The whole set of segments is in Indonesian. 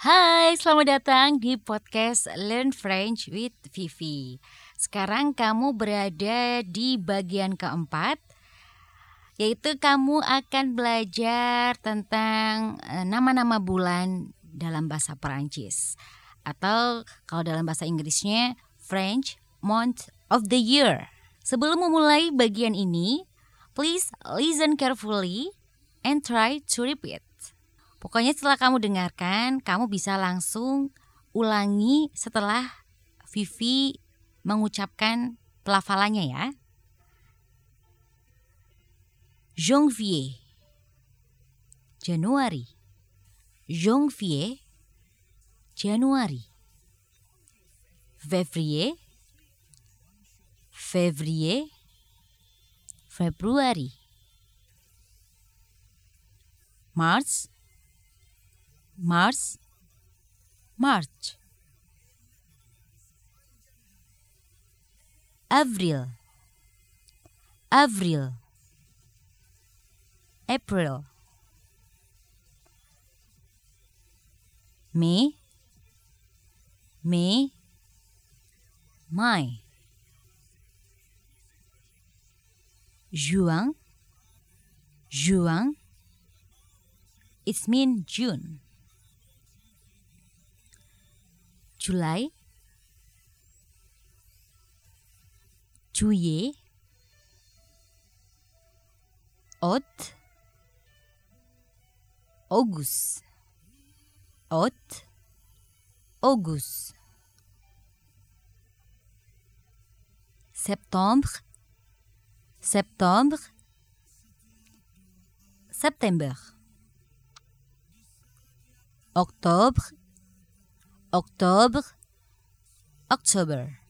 Hai, selamat datang di podcast Learn French with Vivi. Sekarang kamu berada di bagian keempat, yaitu kamu akan belajar tentang eh, nama-nama bulan dalam bahasa Perancis. Atau kalau dalam bahasa Inggrisnya, French Month of the Year. Sebelum memulai bagian ini, please listen carefully and try to repeat. Pokoknya setelah kamu dengarkan, kamu bisa langsung ulangi setelah Vivi mengucapkan pelafalannya ya. Janvier Januari. Janvier Januari. Février Février Februari. Mars Mars, March. Avril, Avril, April. May, May, May. Juin, Juin. It's mean June. July, juillet, août, auguste, août, auguste, septembre, septembre, septembre, octobre, Octobre, October.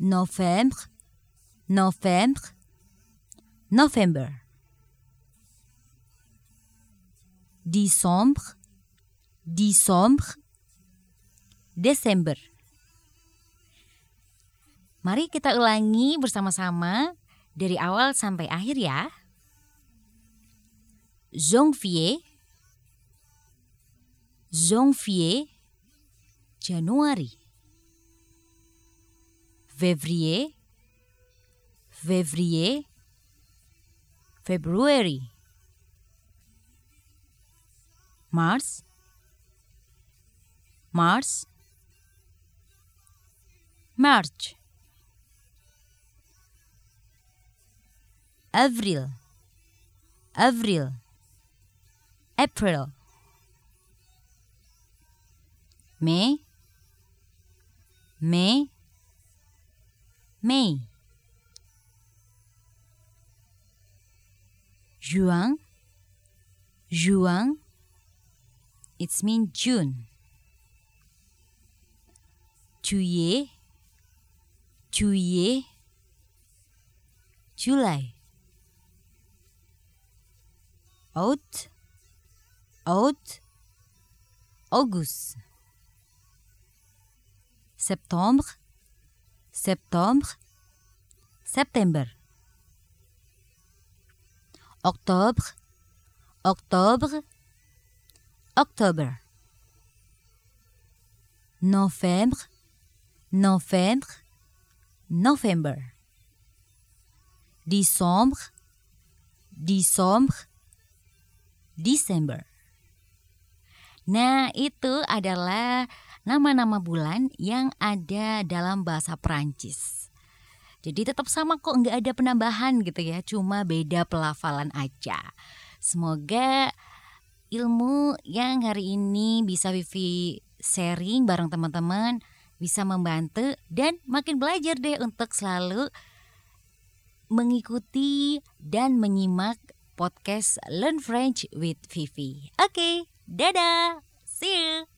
Novembre, Novembre, November. Décembre, Décembre, Desember. Mari kita ulangi bersama-sama dari awal sampai akhir ya. Janvier janvier, Januari. Février, février, February. Mars, Mars, March. Avril, Avril, April. mê. Mê. Mê. Juan. Juan. It's mean June. Juillet Juillet July. Out. Out. August. Septembre, septembre, septembre. Octobre, octobre, octobre. Novembre, novembre, november. Décembre, décembre, December. Nah, itu adalah nama-nama bulan yang ada dalam bahasa Perancis. Jadi tetap sama kok nggak ada penambahan gitu ya, cuma beda pelafalan aja. Semoga ilmu yang hari ini bisa Vivi sharing bareng teman-teman bisa membantu dan makin belajar deh untuk selalu mengikuti dan menyimak podcast Learn French with Vivi. Oke, okay, dadah. See you.